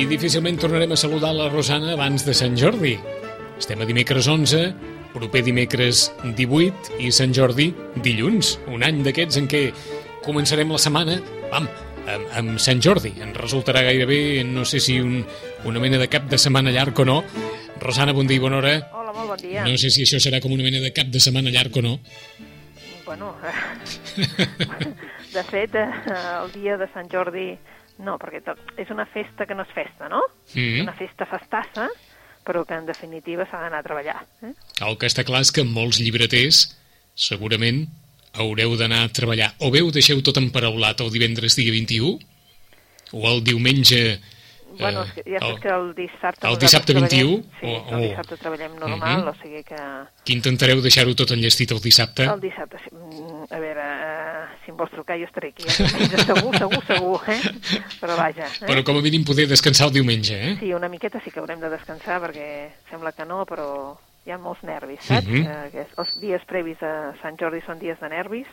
I difícilment tornarem a saludar la Rosana abans de Sant Jordi. Estem a dimecres 11, proper dimecres 18 i Sant Jordi dilluns. Un any d'aquests en què començarem la setmana, vam, amb, amb Sant Jordi. Ens resultarà gairebé, no sé si un, una mena de cap de setmana llarg o no. Rosana, bon dia i bona hora. Hola, molt bon dia. No sé si això serà com una mena de cap de setmana llarg o no. Bueno, de fet, eh, el dia de Sant Jordi, no, perquè és una festa que no és festa, no? Mhm. Una festa festassa, però que en definitiva s'ha d'anar a treballar. Eh? El que està clar és que molts llibreters segurament haureu d'anar a treballar. O bé ho deixeu tot emparaulat el divendres dia 21, o el diumenge... Bueno, eh, és que ja saps el- que el dissabte... el dissabte treballem- 21, Sí, o- el o- dissabte treballem normal, Mhm. o sigui que... que intentareu deixar-ho tot enllestit el dissabte. El dissabte, sí, mm, a veure, eh, si em vols trucar jo estaré aquí, el diumenge segur, segur, segur, eh? Però vaja, eh? Però com a mínim poder descansar el diumenge, eh? Sí, una miqueta sí que haurem de descansar perquè sembla que no, però hi ha molts nervis, saps? Mhm. eh, que els dies previs a Sant Jordi són dies de nervis,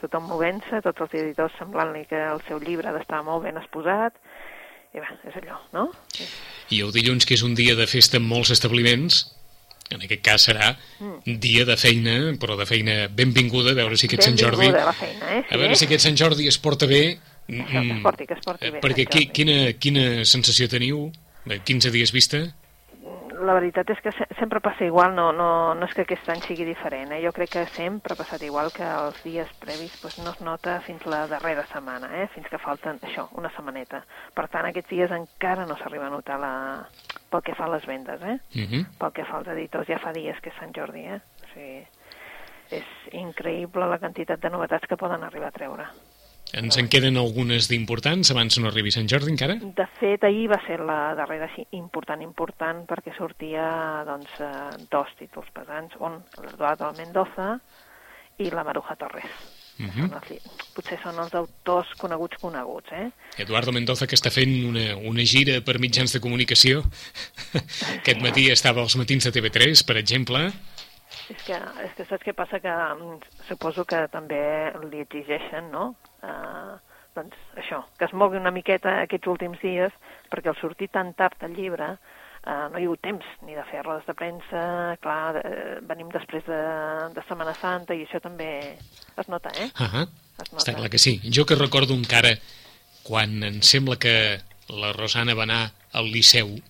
tothom movent-se, tots els editors semblant-li que el seu llibre ha d'estar molt ben exposat, i va, és allò, no? I el dilluns, que és un dia de festa en molts establiments, en aquest cas serà Mm. dia de feina, però de feina benvinguda, a veure si aquest Sant Jordi... Benvinguda la feina, eh? A veure si aquest Sant Jordi es porta bé... Això, que es porti, que es porti Eh, bé, Perquè qui, quina, quina sensació teniu de 15 dies vista? La veritat és que se sempre passa igual, no, no, no és que aquest any sigui diferent, eh? jo crec que sempre ha passat igual que els dies previs doncs, no es nota fins la darrera setmana, eh? fins que falten això, una setmaneta. Per tant, aquests dies encara no s'arriba a notar la... pel que fa a les vendes, eh? Uh -huh. pel que fa als editors, ja fa dies que és Sant Jordi, eh? o sigui, és increïble la quantitat de novetats que poden arribar a treure. Ens en queden algunes d'importants abans no arribi Sant Jordi encara? De fet, ahir va ser la darrera important, important, perquè sortia doncs, eh, dos títols pesants, un, l'Eduardo Mendoza i la Maruja Torres. Uh Són -huh. els, potser són els autors coneguts coneguts, eh? Eduardo Mendoza, que està fent una, una gira per mitjans de comunicació. Aquest matí estava als matins de TV3, per exemple. És que, és que saps què passa? Que mm, suposo que també li exigeixen, no? Uh, doncs això, que es mogui una miqueta aquests últims dies, perquè al sortir tan tard el llibre uh, no hi ha hagut temps ni de fer rodes de premsa, clar, eh, venim després de, de Setmana Santa i això també es nota, eh? Uh -huh. Es nota. Està clar que sí. Jo que recordo encara quan em sembla que la Rosana va anar al Liceu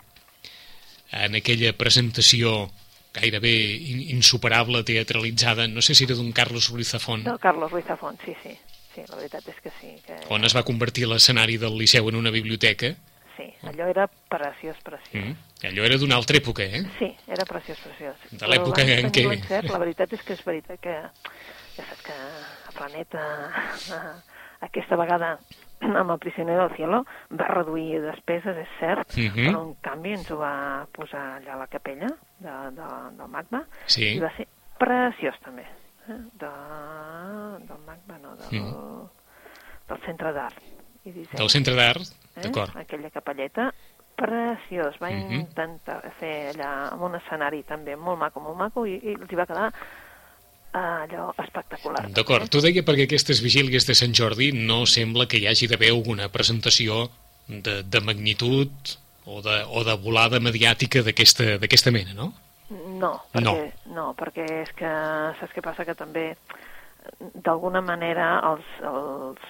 en aquella presentació gairebé in insuperable, teatralitzada, no sé si era d'un Carlos Ruiz Zafón, Del Carlos Ruiz Zafón, sí, sí. Sí, la veritat és que sí. Que... on es va convertir l'escenari del Liceu en una biblioteca. Sí, allò era preciós, preciós. Mm. Allò era d'una altra època, eh? Sí, era preciós, preciós. De l'època en què- l'encert, La veritat és que és veritat que ja saps que a Planeta eh, aquesta vegada amb el prisioner del cielo va reduir despeses, és cert, Mhm. però en canvi ens ho va posar allà a la capella de, de, del MACBA Sí. i va ser preciós també. Eh? De, del MACBA, no, del, Mhm. del Centre d'Art i Disseny Del Centre d'Art, eh? d'acord. aquella capelleta preciós, va Mhm. intentar fer allà amb un escenari també molt maco, molt maco i, i els hi va quedar eh, allò espectacular. D'acord, tu deia perquè aquestes vigílies de Sant Jordi no sembla que hi hagi d'haver alguna presentació de, de magnitud o de, o de volada mediàtica d'aquesta mena, no? No, perquè, no. no, perquè és que saps què passa? Que també d'alguna manera els, els,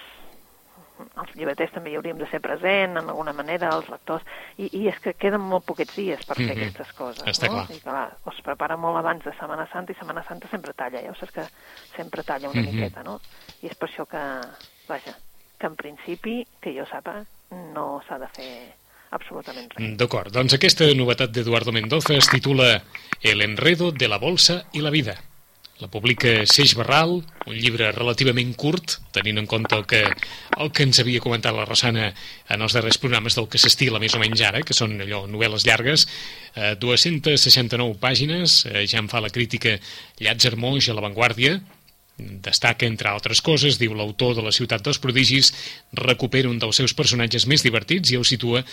els llibreters també hi hauríem de ser present, en alguna manera, els lectors, i, i és que queden molt poquets dies per fer Mhm. aquestes coses, Està no? clar. I clar, es prepara molt abans de Setmana Santa i Setmana Santa sempre talla, ja ho saps que sempre talla una Mhm. miqueta, no? I és per això que, vaja, que en principi, que jo sapa, no s'ha de fer absolutament res. D'acord, doncs aquesta novetat d'Eduardo Mendoza es titula El enredo de la bolsa i la vida. la publica Seix Barral, un llibre relativament curt, tenint en compte el que, el que ens havia comentat la Rosana en els darrers programes del que s'estila més o menys ara, que són allò novel·les llargues, eh, 269 pàgines, eh, ja en fa la crítica Llàtzer Moix a La Vanguardia, Destaca, entre altres coses, diu l'autor de la ciutat dels prodigis, recupera un dels seus personatges més divertits i el situa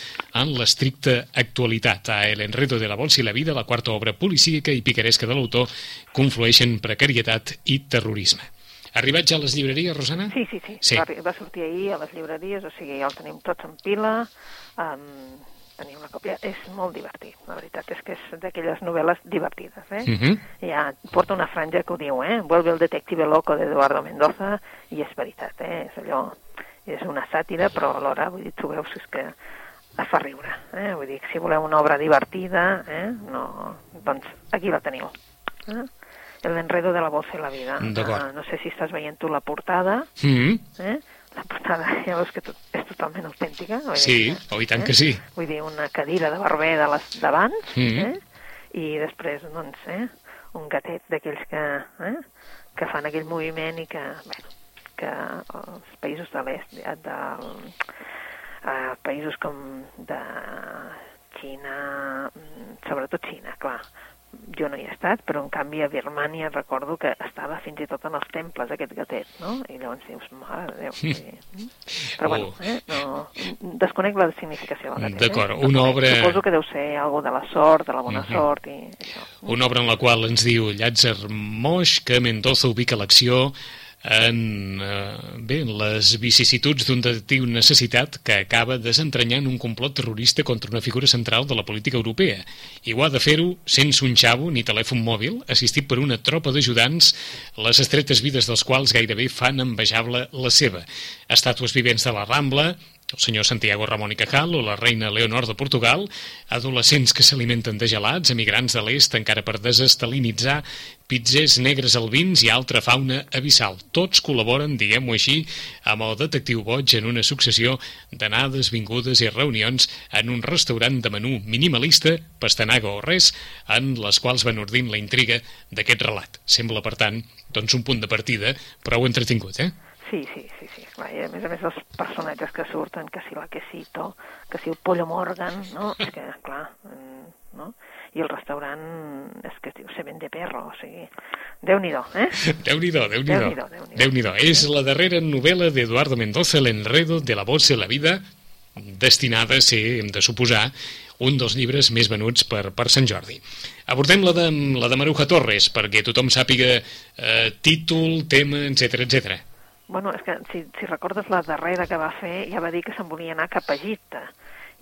en l'estricta actualitat. A El enredo de la bolsa i la vida, la quarta obra policíaca i picaresca de l'autor, conflueixen precarietat i terrorisme. Arribat ja a les llibreries, Rosana? Sí, sí, sí. Sí. Va, va sortir ahir a les llibreries, o sigui, ja el tenim tots en pila, um, tenim una còpia. És molt divertit, la veritat és que és d'aquelles novel·les divertides, eh? Mhm. Ja porta una franja que ho diu, eh? Vuelve el detective loco de Eduardo Mendoza, i és veritat, eh? És allò... És una sàtira, però alhora, vull dir, tu veus és que es fa riure, eh? Vull dir, si voleu una obra divertida, eh? No, doncs aquí la teniu. Eh? El enredo de la bolsa i la vida. D'acord. Ah, no sé si estàs veient tu la portada, Mm eh? La portada ja veus que tot, és totalment autèntica. vull Sí, dir oh, i tant que sí. Vull dir, una cadira de barber de les d'abans, Mhm. eh? i després, doncs, eh? un gatet d'aquells que, eh? que fan aquell moviment i que, bueno, que els països de l'est, de, del, eh, països com de Xina, mm, sobretot Xina, clar, jo no hi he estat, però en canvi a Birmània recordo que estava fins i tot en els temples aquest gatet, no? I llavors dius, mare de Déu. Sí. Però Oh. bueno, eh? no, desconec la significació del gatet. D'acord, eh? una obra- Suposo que deu ser algo de la sort, de la bona Mhm. sort i això. Una obra en la qual ens diu Llàtzer Moix que Mendoza ubica l'acció en, eh, bé, en les vicissituds d'un detectiu necessitat que acaba desentranyant un complot terrorista contra una figura central de la política europea. I ho ha de fer-ho sense un xavo ni telèfon mòbil, assistit per una tropa d'ajudants, les estretes vides dels quals gairebé fan envejable la seva. Estàtues vivents de la Rambla, el senyor Santiago Ramon i Cajal o la reina Leonor de Portugal, adolescents que s'alimenten de gelats, emigrants de l'est encara per desestalinitzar, pizzers negres albins i altra fauna abissal. Tots col·laboren, diguem-ho així, amb el detectiu boig en una successió d'anades, vingudes i reunions en un restaurant de menú minimalista, pastanaga o res, en les quals van ordint la intriga d'aquest relat. Sembla, per tant, doncs un punt de partida prou entretingut, eh? Sí, sí, sí, sí. Clar, i a més a més els personatges que surten, que si la Quesito, que si el Pollo Morgan, no? És que, clar, mm, no? I el restaurant és que es diu Se vende perro, o sigui, Déu-n'hi-do, eh? Déu-n'hi-do, Déu-n'hi-do. Déu-n'hi-do, Déu-n'hi-do. Déu-n'hi-do. És la darrera novel·la d'Eduardo Mendoza, L'enredo de la bolsa i la vida, destinada a ser, hem de suposar, un dels llibres més venuts per, per Sant Jordi. Abordem la de, la de Maruja Torres, perquè tothom sàpiga eh, títol, tema, etc etc. Bueno, és que si, si recordes la darrera que va fer, ja va dir que se'n volia anar cap a Egipte.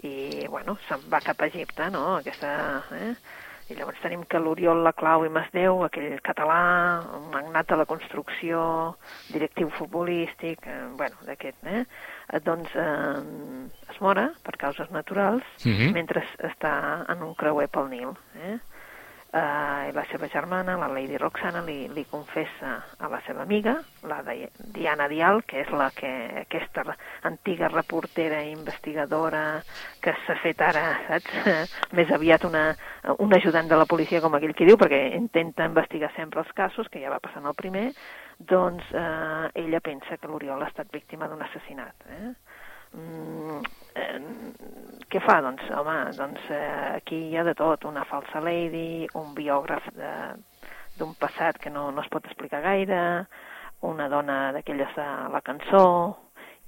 I, bueno, se'n va cap a Egipte, no?, aquesta... Eh? I llavors tenim que l'Oriol Laclau i Masdeu, aquell català, un magnat de la construcció, directiu futbolístic, eh, bueno, d'aquest, eh? eh? Doncs eh, es mora per causes naturals Mhm. mentre està en un creuer pel Nil, eh? Eh, la seva germana, la Lady Roxana, li, li confessa a la seva amiga, la de Diana Dial, que és la que, aquesta antiga reportera i investigadora que s'ha fet ara, saps? Més aviat una, un ajudant de la policia, com aquell que diu, perquè intenta investigar sempre els casos, que ja va passar en el primer, doncs eh, ella pensa que l'Oriol ha estat víctima d'un assassinat. Eh? Mm, eh, què fa? Doncs, home, doncs eh, aquí hi ha de tot, una falsa lady, un biògraf d'un passat que no, no es pot explicar gaire, una dona d'aquelles de la cançó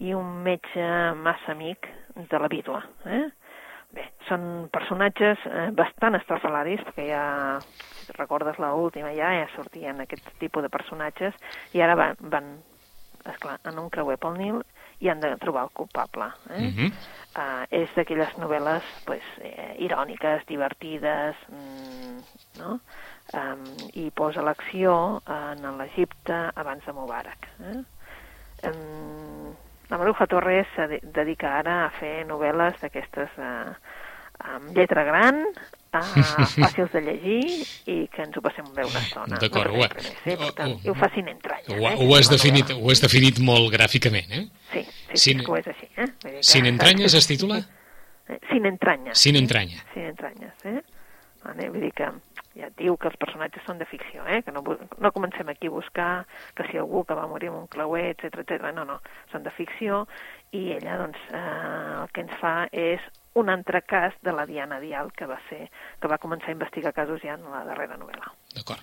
i un metge massa amic de la vídua. Eh? Bé, són personatges eh, bastant estrafalaris, perquè ja, si recordes la última, ja, ja sortien aquest tipus de personatges, i ara van, van esclar, en un creuer pel Nil i han de trobar el culpable. Eh? Mhm. uh, és d'aquelles novel·les pues, eh, iròniques, divertides, mm, no? Um, i posa l'acció en l'Egipte abans de Mubarak. Eh? Um, la Maruja Torres se de- dedica ara a fer novel·les d'aquestes uh, amb lletra gran, uh, fàcils de llegir i que ens ho passem bé una estona. D'acord, no ho eh? Tant, ho- i ho fa sin entranyes. Ho, eh? ho, has definit, ho has definit molt gràficament, eh? Sin- que és així. Eh? Vull dir que- Sin entranyes es titula? Eh, Sin entranyes. Sin entranya. Sin entranyes, eh? Vale? Vull dir que ja diu que els personatges són de ficció, eh? que no, no comencem aquí a buscar que si algú que va morir amb un clauer, etc etc. no, no, són de ficció, i ella doncs, eh, el que ens fa és un altre cas de la Diana Dial, que va ser que va començar a investigar casos ja en la darrera novel·la. D'acord.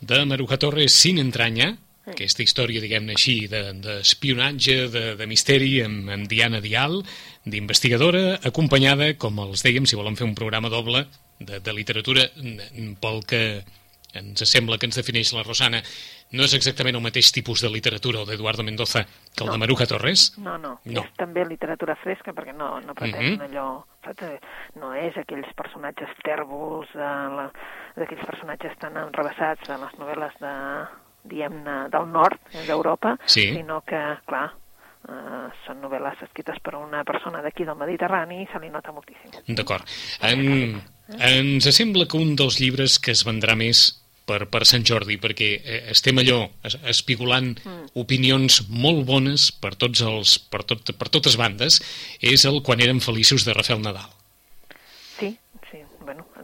De Maruja Torres, Sin entranya. Aquesta història, diguem-ne així, d'espionatge, de, de, de misteri amb, amb Diana Dial, d'investigadora, acompanyada, com els dèiem, si volen fer un programa doble de, de literatura, pel que ens sembla que ens defineix la Rosana, no és exactament el mateix tipus de literatura o d'Eduardo Mendoza que el no. de Maruja Torres? No, no, no, és també literatura fresca perquè no, no pretén mm -hmm. allò... No és aquells personatges tèrbols, eh, d'aquells personatges tan enrebaçats en les novel·les de, diguem-ne, del nord d'Europa, sí. sinó que, clar, Uh, són novel·les escrites per una persona d'aquí del Mediterrani i se li nota moltíssim. D'acord. En, ens sembla que un dels llibres que es vendrà més per, per Sant Jordi, perquè eh, estem allò espigolant mm. opinions molt bones per, tots els, per, tot, per totes bandes, és el Quan érem feliços de Rafael Nadal.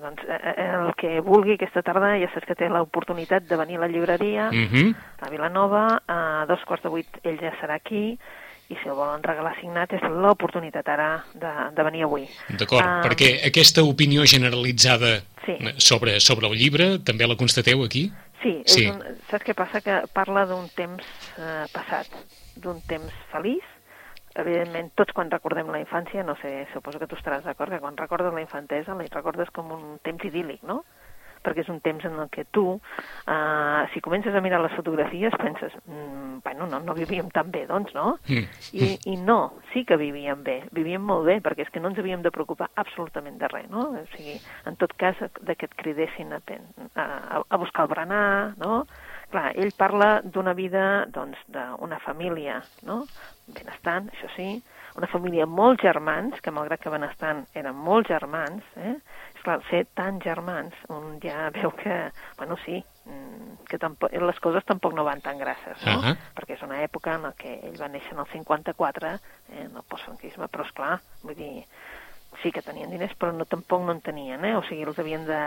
Doncs eh, eh, el que vulgui aquesta tarda ja saps que té l'oportunitat de venir a la llibreria mm -hmm. a Vilanova, a dos quarts de vuit ell ja serà aquí, i si el volen regalar signat és l'oportunitat ara de, de venir avui. D'acord, uh, perquè aquesta opinió generalitzada sí. sobre, sobre el llibre també la constateu aquí? Sí, sí. És un, saps què passa? Que parla d'un temps uh, passat, d'un temps feliç, evidentment, tots quan recordem la infància, no sé, suposo que tu estaràs d'acord, que quan recordes la infantesa la recordes com un temps idíl·lic, no? perquè és un temps en el que tu, eh, si comences a mirar les fotografies, penses, mm, bueno, no, no vivíem tan bé, doncs, no? Mm. I, I no, sí que vivíem bé, vivíem molt bé, perquè és que no ens havíem de preocupar absolutament de res, no? O sigui, en tot cas, de que et cridessin a, a, a buscar el berenar, no? Clar, ell parla d'una vida, doncs, d'una família, no? Benestant, això sí, una família molt germans, que malgrat que benestant eren molt germans, eh? clar, ser tan germans, un ja veu que, bueno, sí, mm, que tampoc, les coses tampoc no van tan grasses, no? Uh -huh. Perquè és una època en què ell va néixer en el 54, eh, en el postfranquisme, però és clar, vull dir, sí que tenien diners, però no, tampoc no en tenien, eh? o sigui, els havien de,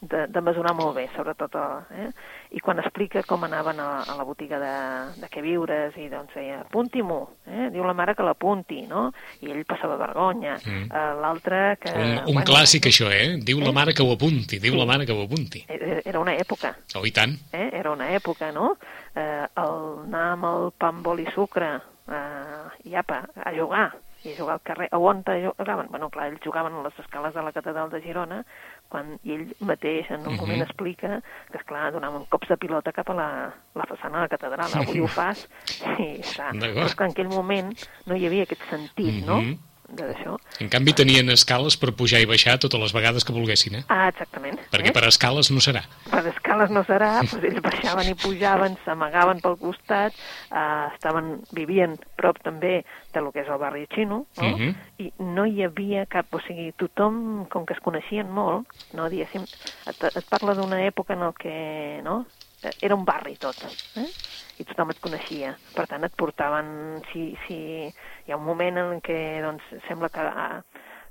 de, de mesurar molt bé, sobretot. Eh? I quan explica com anaven a, a la botiga de, de què viures, i doncs deia, apunti-m'ho, eh? diu la mare que l'apunti, no? I ell passava vergonya. Mm. Uh, L'altre que... Un, un bueno, clàssic, això, eh? Diu eh? la mare que ho apunti, diu sí. la mare que ho apunti. Era una època. Oh, i tant. Eh? Era una època, no? Eh, el anar amb el pa amb oli i sucre, eh, i apa, a jugar, i jugar al carrer, a on jugaven? Bueno, clar, ells jugaven a les escales de la catedral de Girona, quan ell mateix en un uh -huh. moment explica que, esclar, donaven cops de pilota cap a la, la façana de la catedral, avui ho fas, i està. Però que en aquell moment no hi havia aquest sentit, uh -huh. no?, d'això. En canvi tenien escales per pujar i baixar totes les vegades que volguessin, eh? Ah, exactament. Perquè eh? per escales no serà. Per escales no serà, doncs ells baixaven i pujaven, s'amagaven pel costat, eh, estaven, vivien prop també de lo que és el barri xino, no? Uh mhm. -huh. I no hi havia cap, o sigui, tothom, com que es coneixien molt, no, diguéssim, et, et parla d'una època en el que, no?, era un barri tot, eh? I tothom et coneixia. Per tant, et portaven, si, si hi ha un moment en què doncs, sembla que ah,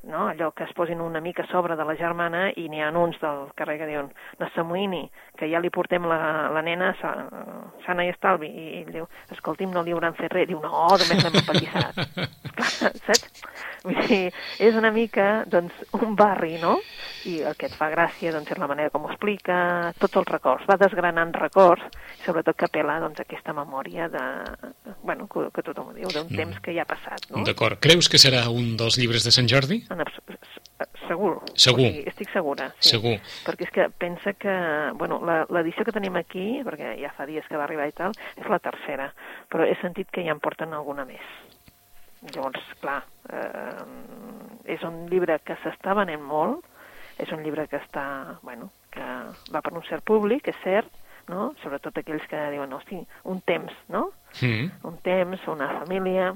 no? allò que es posin una mica a sobre de la germana i n'hi ha uns del carrer que diuen no s'amoïni, que ja li portem la, la nena sa, sana i estalvi i ell diu, escolti'm, no li hauran fet res diu, no, només l'hem apallissat saps? Vull dir, és una mica, doncs, un barri, no? I el que et fa gràcia, doncs, és la manera com ho explica, tots els records, va desgranant records, sobretot que apela, doncs, aquesta memòria de, bueno, que, que tothom ho diu, d'un mm. temps que ja ha passat, no? D'acord. Creus que serà un dels llibres de Sant Jordi? En segur. Segur. O sigui, estic segura. Sí. Segur. Perquè és que pensa que, bueno, l'edició que tenim aquí, perquè ja fa dies que va arribar i tal, és la tercera, però he sentit que ja en porten alguna més. Llavors, clar, eh, és un llibre que s'està venent molt, és un llibre que està, bueno, que va per un cert públic, és cert, no? sobretot aquells que diuen, hosti, un temps, no? Mm. Un temps, una família,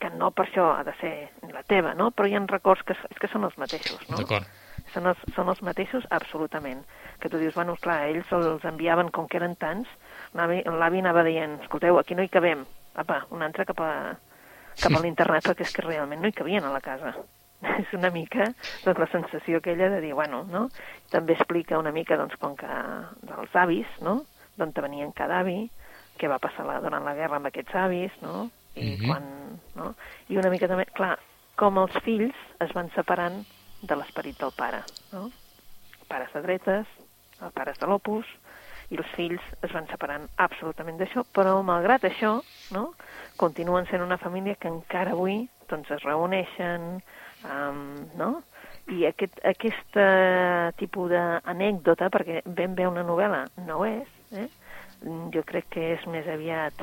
que no per això ha de ser la teva, no? Però hi ha records que, és que són els mateixos, no? D'acord. Són els, són els mateixos absolutament. Que tu dius, bueno, clar, ells els enviaven com que eren tants, l'avi anava dient, escolteu, aquí no hi cabem, apa, un altre cap a, cap a l'internet, perquè és que realment no hi cabien a la casa. és una mica doncs, la sensació aquella de dir, bueno, no? També explica una mica, doncs, com que dels avis, no? D'on venien cada avi, què va passar la, durant la guerra amb aquests avis, no? I Mhm. quan, no? I una mica també, clar, com els fills es van separant de l'esperit del pare, no? Pares de dretes, pares de l'opus, i els fills es van separant absolutament d'això, però malgrat això, no? continuen sent una família que encara avui doncs, es reuneixen, um, no? I aquest, aquest uh, tipus d'anècdota, perquè ben bé una novel·la no és, eh? jo crec que és més aviat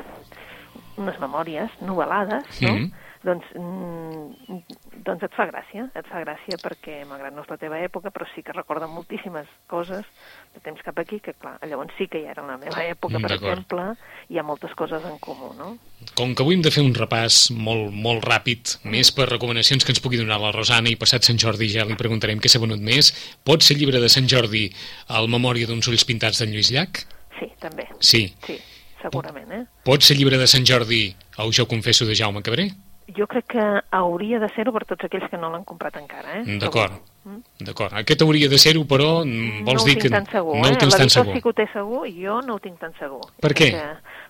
unes memòries novel·lades, no? Mhm. doncs, mm, doncs et fa gràcia, et fa gràcia perquè, malgrat no és la teva època, però sí que recorda moltíssimes coses de temps cap aquí, que clar, llavors sí que ja era la meva època, per D'acord. exemple, hi ha moltes coses en comú, no? Com que avui hem de fer un repàs molt, molt ràpid, més per recomanacions que ens pugui donar la Rosana i passat Sant Jordi ja li preguntarem què s'ha venut més, pot ser llibre de Sant Jordi al Memòria d'uns ulls pintats d'en Lluís Llach? Sí, també, Sí. sí, segurament, eh? Pot ser llibre de Sant Jordi au Jo confesso de Jaume Cabré? Jo crec que hauria de ser-ho per tots aquells que no l'han comprat encara, eh? D'acord. Mm. D'acord. Aquest hauria de ser-ho, però vols no dir ho que tinc tan segur, no eh? el tens tan segur. sí que ho té segur, jo no ho tinc tan segur. Per què? Perquè,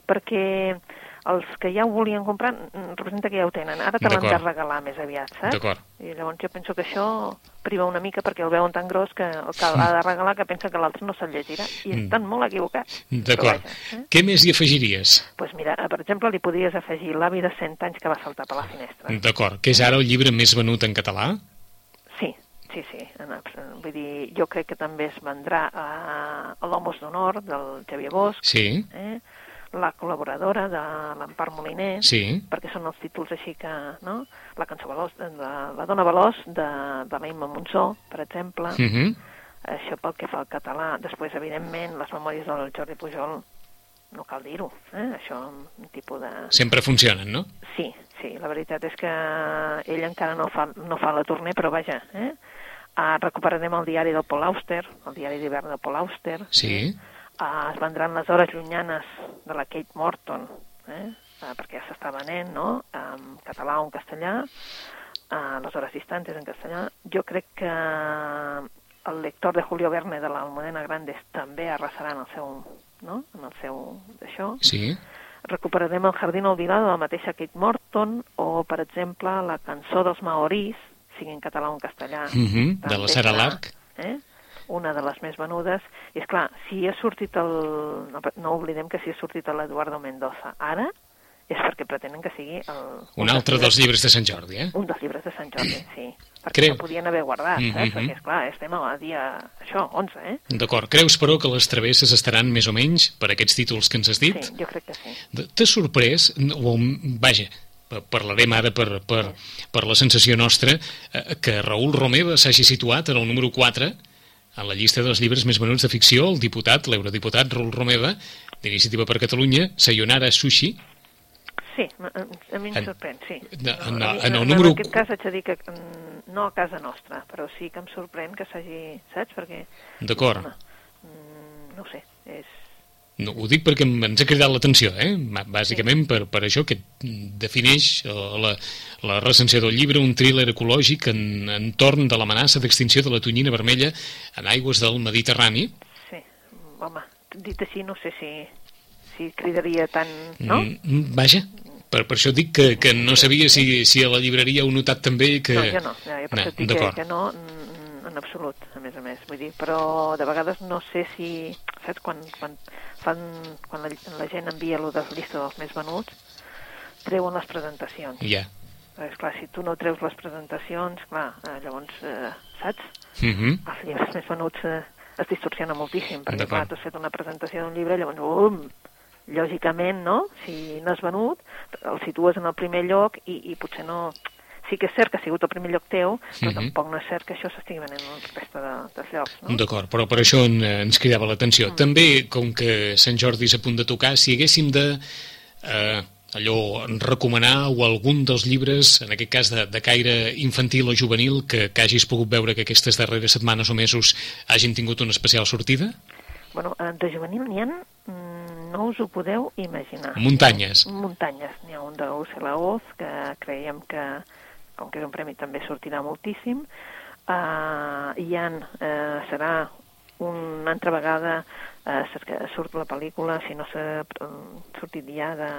perquè els que ja ho volien comprar mm, representa que ja ho tenen. Ara te l'han de regalar més aviat, saps? D'acord. I llavors jo penso que això priva una mica perquè el veuen tan gros que el que l'ha de regalar que pensa que l'altre no se'l llegirà. I Mm. estan molt equivocats. D'acord. Eh? Què més hi afegiries? pues mira, per exemple, li podries afegir l'avi de 100 anys que va saltar per la finestra. D'acord. Que és ara el llibre més venut en català? Sí, sí, sí. Vull dir, jo crec que també es vendrà a, a l'Homos d'Honor del Xavier Bosch, Sí. eh? La col·laboradora de l'Empar Moliner, Sí. perquè són els títols així que, no? La cançó Veloç, de, la dona veloç de, de la Imma Monsó, per exemple, Uh -huh. això pel que fa al català. Després, evidentment, les memòries del Jordi Pujol, no cal dir-ho, eh? això un tipus de... Sempre funcionen, no? Sí, sí, la veritat és que ell encara no fa, no fa la tournée, però vaja, eh? Uh, recuperarem el diari del Paul Auster, el diari d'hivern del Paul Auster. Sí. Uh, es vendran les hores llunyanes de la Kate Morton, eh? uh, perquè ja s'està venent, no?, en català o en castellà, uh, les hores distantes en castellà. Jo crec que el lector de Julio Verne de l'Almudena Grandes també arrasarà en el seu, no?, en el seu d'això Sí. recuperarem el Jardín Olvidado de la mateixa Kate Morton o, per exemple, la cançó dels maorís, sigui en català o en castellà. Mhm, de la Sara Lark. Eh? Una de les més venudes. I, és clar, si ha sortit el... No, no oblidem que si ha sortit l'Eduardo Mendoza ara, és perquè pretenen que sigui el... Un altre dels llibres de Sant Jordi, eh? Un dels llibres de Sant Jordi, sí. Perquè Creu- no podien haver guardat, saps? Mhm. Perquè, esclar, estem a dia, això, 11, eh? D'acord. Creus, però, que les travesses estaran més o menys per aquests títols que ens has dit? Sí, jo crec que sí. T'ha sorprès, o, vaja, pa- parlarem ara per, per, per la sensació nostra, eh, que Raül Romeva s'hagi situat en el número 4 en la llista dels llibres més venuts de ficció, el diputat, l'eurodiputat Raül Romeva, d'Iniciativa per Catalunya, Sayonara Sushi, Sí, a mi em En- sorprèn, sí. No, en- mi- en el en número- aquest cas haig de dir que mm, no a casa nostra, però sí que em sorprèn que s'hagi... Saps? Perquè... D'acord. home, mm, No ho sé, és... No, ho dic perquè ens ha cridat l'atenció, eh? Bàsicament per, per això que defineix eh, la, la recensió del llibre un thriller ecològic en, entorn de l'amenaça d'extinció de la tonyina vermella en aigües del Mediterrani. Sí, home, dit així no sé si, si cridaria tant... No? Mm, vaja, per, per això dic que, que no sabia si, si a la llibreria heu notat també que... No, jo no, ja, per No, això dic que, que no, mm, en absolut, a més a més. Vull dir, però de vegades no sé si... Saps, quan, quan, fan, quan la, la gent envia lo de la llista dels més venuts, treuen les presentacions. Ja. És clar, si tu no treus les presentacions, clar, eh, llavors, eh, saps? Mm -hmm. Els llibres més venuts eh, es distorsiona moltíssim, perquè clar, tu has fet una presentació d'un llibre, llavors, um, lògicament, no? Si no has venut, el situes en el primer lloc i, i potser no... Sí que és cert que ha sigut el primer lloc teu, però Mhm. tampoc no és cert que això s'estigui venent en la resta de, dels llocs, no? D'acord, però per això en, eh, ens cridava l'atenció. També, com que Sant Jordi és a punt de tocar, si haguéssim de... Eh, allò, recomanar o algun dels llibres, en aquest cas de, de caire infantil o juvenil, que, que hagis pogut veure que aquestes darreres setmanes o mesos hagin tingut una especial sortida? Bueno, eh, de juvenil n'hi ha, mm, no us ho podeu imaginar. Muntanyes. Muntanyes. N'hi ha un d'Ursula Oz que creiem que com que és un premi també sortirà moltíssim. Uh, hi ha, uh, serà una altra vegada eh, surt la pel·lícula, si no s'ha sortit ja de,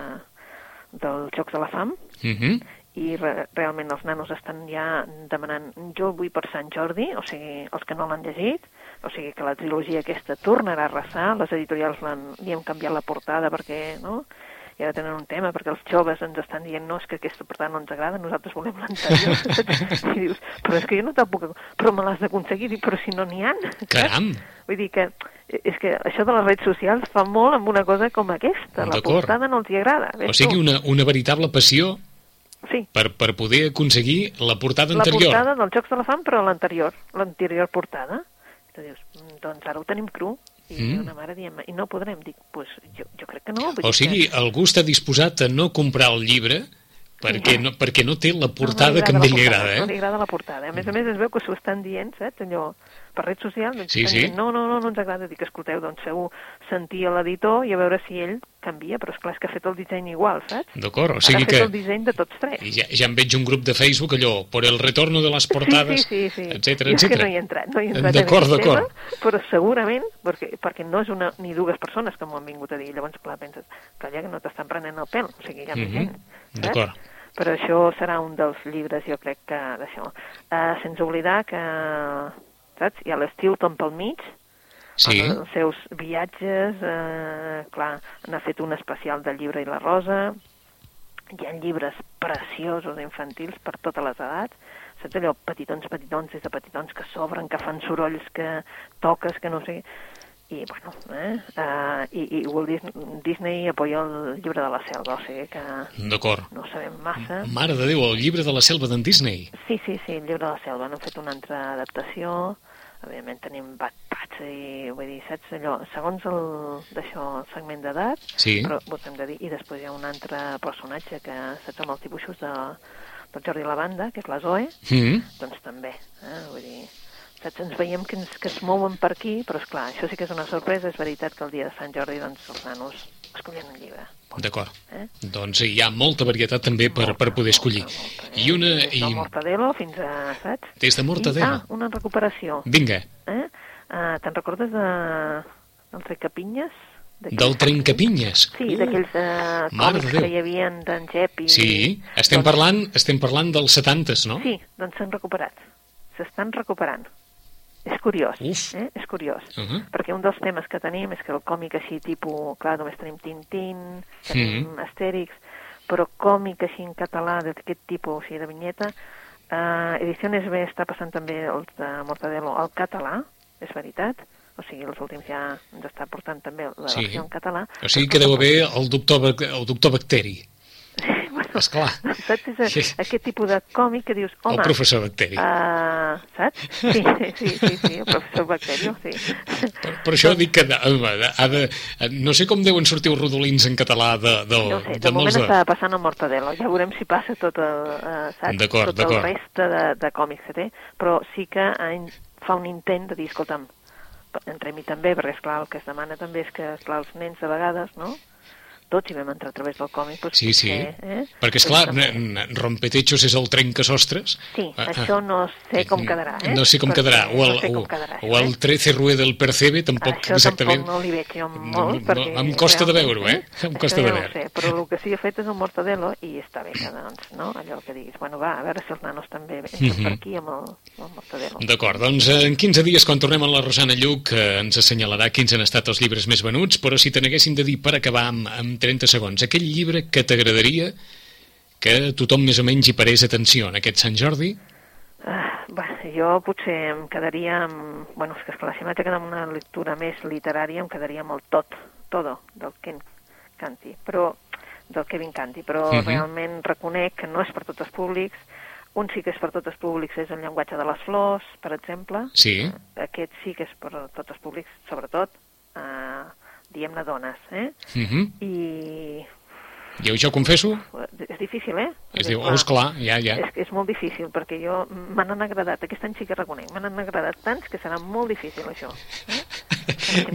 dels Jocs de la Fam, Uh -huh. i re realment els nanos estan ja demanant jo vull per Sant Jordi, o sigui, els que no l'han llegit, o sigui que la trilogia aquesta tornarà a arrasar, les editorials li hem canviat la portada perquè, no?, i ara tenen un tema, perquè els joves ens estan dient no, és que aquesta portada no ens agrada, nosaltres volem l'anterior. I dius, però és que jo no te'l puc... Però me l'has d'aconseguir, però si no n'hi ha. Caram! Vull dir que és que això de les redes socials fa molt amb una cosa com aquesta. La portada no els hi agrada. O sigui, una, una veritable passió Sí, per, per poder aconseguir la portada la anterior. portada dels Jocs de la Fam, però l'anterior, l'anterior portada. Tu dius, "Mm, doncs ara ho tenim cru. I Mm. una mare diem, i no podrem. Dic, pues, jo, jo crec que no. Vull O sigui, que... algú està disposat a no comprar el llibre perquè no, perquè no té la portada no, no que a ell li agrada, No li eh? agrada la portada. A més a més, es veu que s'ho estan dient, saps? Allò, per red social, doncs Sí, sí. no, no, no, no ens agrada. Dic, escolteu, doncs segur sentir a l'editor i a veure si ell canvia, però és clar és que ha fet el disseny igual, saps? D'acord, o sigui ha fet que... el disseny de tots tres. I ja, ja em veig un grup de Facebook allò, por el retorno de les portades, sí, sí, sí, sí. etcètera, Jo és que etcètera. no hi he entrat, no hi he entrat D'acord, en d'acord. tema, però segurament, perquè, perquè no és una, ni dues persones que m'ho han vingut a dir, llavors, clar, penses, calla, que no t'estan prenent el pèl, o sigui, hi ha més Mhm. gent, saps? D'acord. Però això serà un dels llibres, jo crec que d'això. Uh, sense oblidar que, saps, hi ha l'Stilton pel mig, Sí, els seus viatges, eh, clar, n'ha fet un especial del llibre i la rosa, hi ha llibres preciosos infantils per totes les edats, saps allò, petitons, petitons, des de petitons que s'obren, que fan sorolls, que toques, que no sé... I, bueno, eh? Uh, i, i Walt Dis- Disney apoya el llibre de la selva, o sigui que d'acord. no sabem massa. Mare de Déu, el llibre de la selva d'en Disney. Sí, sí, sí, el llibre de la selva. N'han fet una altra adaptació. Evidentment tenim Bat Pats i vull dir, saps allò, segons el, d'això, el segment d'edat, Sí. però ho hem de dir, i després hi ha un altre personatge que, saps, amb els dibuixos de, del Jordi Lavanda, que és la Zoe, Mm. doncs també, eh? vull dir, saps, ens veiem que, ens, que es mouen per aquí, però és clar, això sí que és una sorpresa, és veritat que el dia de Sant Jordi, doncs, els nanos escollien un llibre. D'acord. Eh? Doncs hi ha molta varietat també per, per poder escollir. I una... Des I... del Mortadelo fins a, saps? Des de I, Mortadelo. ah, una recuperació. Vinga, Eh? Uh, Te'n recordes de... del Trecapinyes? D'aquells del trencapinyes. Sí, d'aquells uh, de còmics que hi havia d'en Jep i... Sí, estem doncs, parlant, estem parlant dels 70s, no? Sí, doncs s'han recuperat. S'estan recuperant. És curiós, Uf. eh? És curiós. Uh -huh. Perquè un dels temes que tenim és que el còmic així tipus... Clar, només tenim Tintín, tenim Mhm. Astèrix, però còmic així en català d'aquest tipus, o sigui, de vinyeta, eh, Ediciones B està passant també el de Mortadelo al català, és veritat, o sigui, els últims ja ens està portant també la Sí. versió en català. O sigui que deu haver el doctor, el doctor Bacteri, bueno, esclar. saps? És Sí. aquest tipus de còmic que dius, home... el professor Bacteri. Uh, saps? Sí, sí, sí, sí, el professor Bacterio, sí. Per, per això dic que ha de, ha de, no sé com deuen sortir els rodolins en català de, de, No sé, de de moment de... està passant el Mortadelo, ja veurem si passa tot el, uh, saps? Tot el reste de, de còmics que té, però sí que fa un intent de dir, escolta'm, entrem-hi també, perquè esclar, el que es demana també és que, esclar, els nens de vegades, no?, tots hi vam entrar a través del còmic, doncs Sí, sí, potser, eh? perquè és clar, també- rompetechos és el trencasostres. Sí, Ah, ah. això no sé com quedarà, eh? No sé com Perquè quedarà. O el, no sé com o, quedarà, o el això, eh? 13 rue del percebe, tampoc Això exactament... tampoc no li veig jo No, molt, no, perquè... em costa de veure-ho, eh? Em Això costa de no veure. Sé, però el que sí que ha fet és un mortadelo i està bé que, doncs, no? Allò que diguis, bueno, va, a veure si els nanos també entren Mhm. per aquí amb el, amb el mortadelo. D'acord, doncs en 15 dies, quan tornem amb la Rosana Lluc, eh, ens assenyalarà quins han estat els llibres més venuts, però si te n'haguessin de dir per acabar amb, amb 30 segons, aquell llibre que t'agradaria que tothom més o menys hi parés atenció en aquest Sant Jordi, Ah, bueno, jo potser em quedaria amb... Bueno, és que esclar, si m'haig de quedar amb una lectura més literària, em quedaria amb el tot, todo, del Ken Canti, però del Kevin Canti, però Mhm. realment reconec que no és per tots els públics. Un sí que és per tots els públics, és el llenguatge de les flors, per exemple. sí, Aquest sí que és per tots els públics, sobretot, eh, diguem-ne dones, eh? uh -huh. I jo ho confesso, és difícil, eh? es Perquè, diu, esclar, ja, ja. és, és molt difícil, perquè jo me n'han agradat, aquest any sí que reconec, me n'han agradat tants que serà molt difícil això. Eh?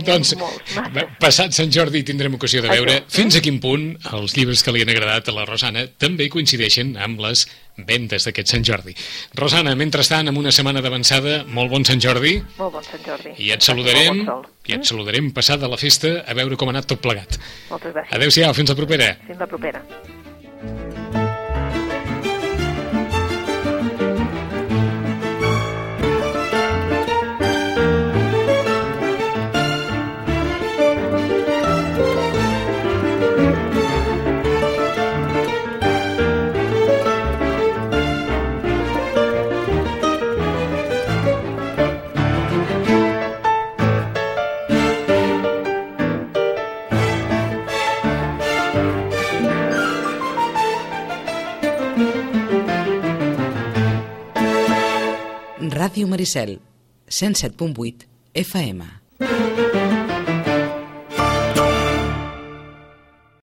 Doncs, masses. passat Sant Jordi tindrem ocasió de veure Això. fins a quin punt els llibres que li han agradat a la Rosana també coincideixen amb les vendes d'aquest Sant Jordi. Rosana, mentrestant, amb una setmana d'avançada, molt bon Sant Jordi, Molt bon Sant Jordi. i et saludarem, molt bon i et saludarem passada la festa a veure com ha anat tot plegat. Moltes gràcies. Adéu-siau, fins la propera. Fins la propera. Maricel, 107.8 FM.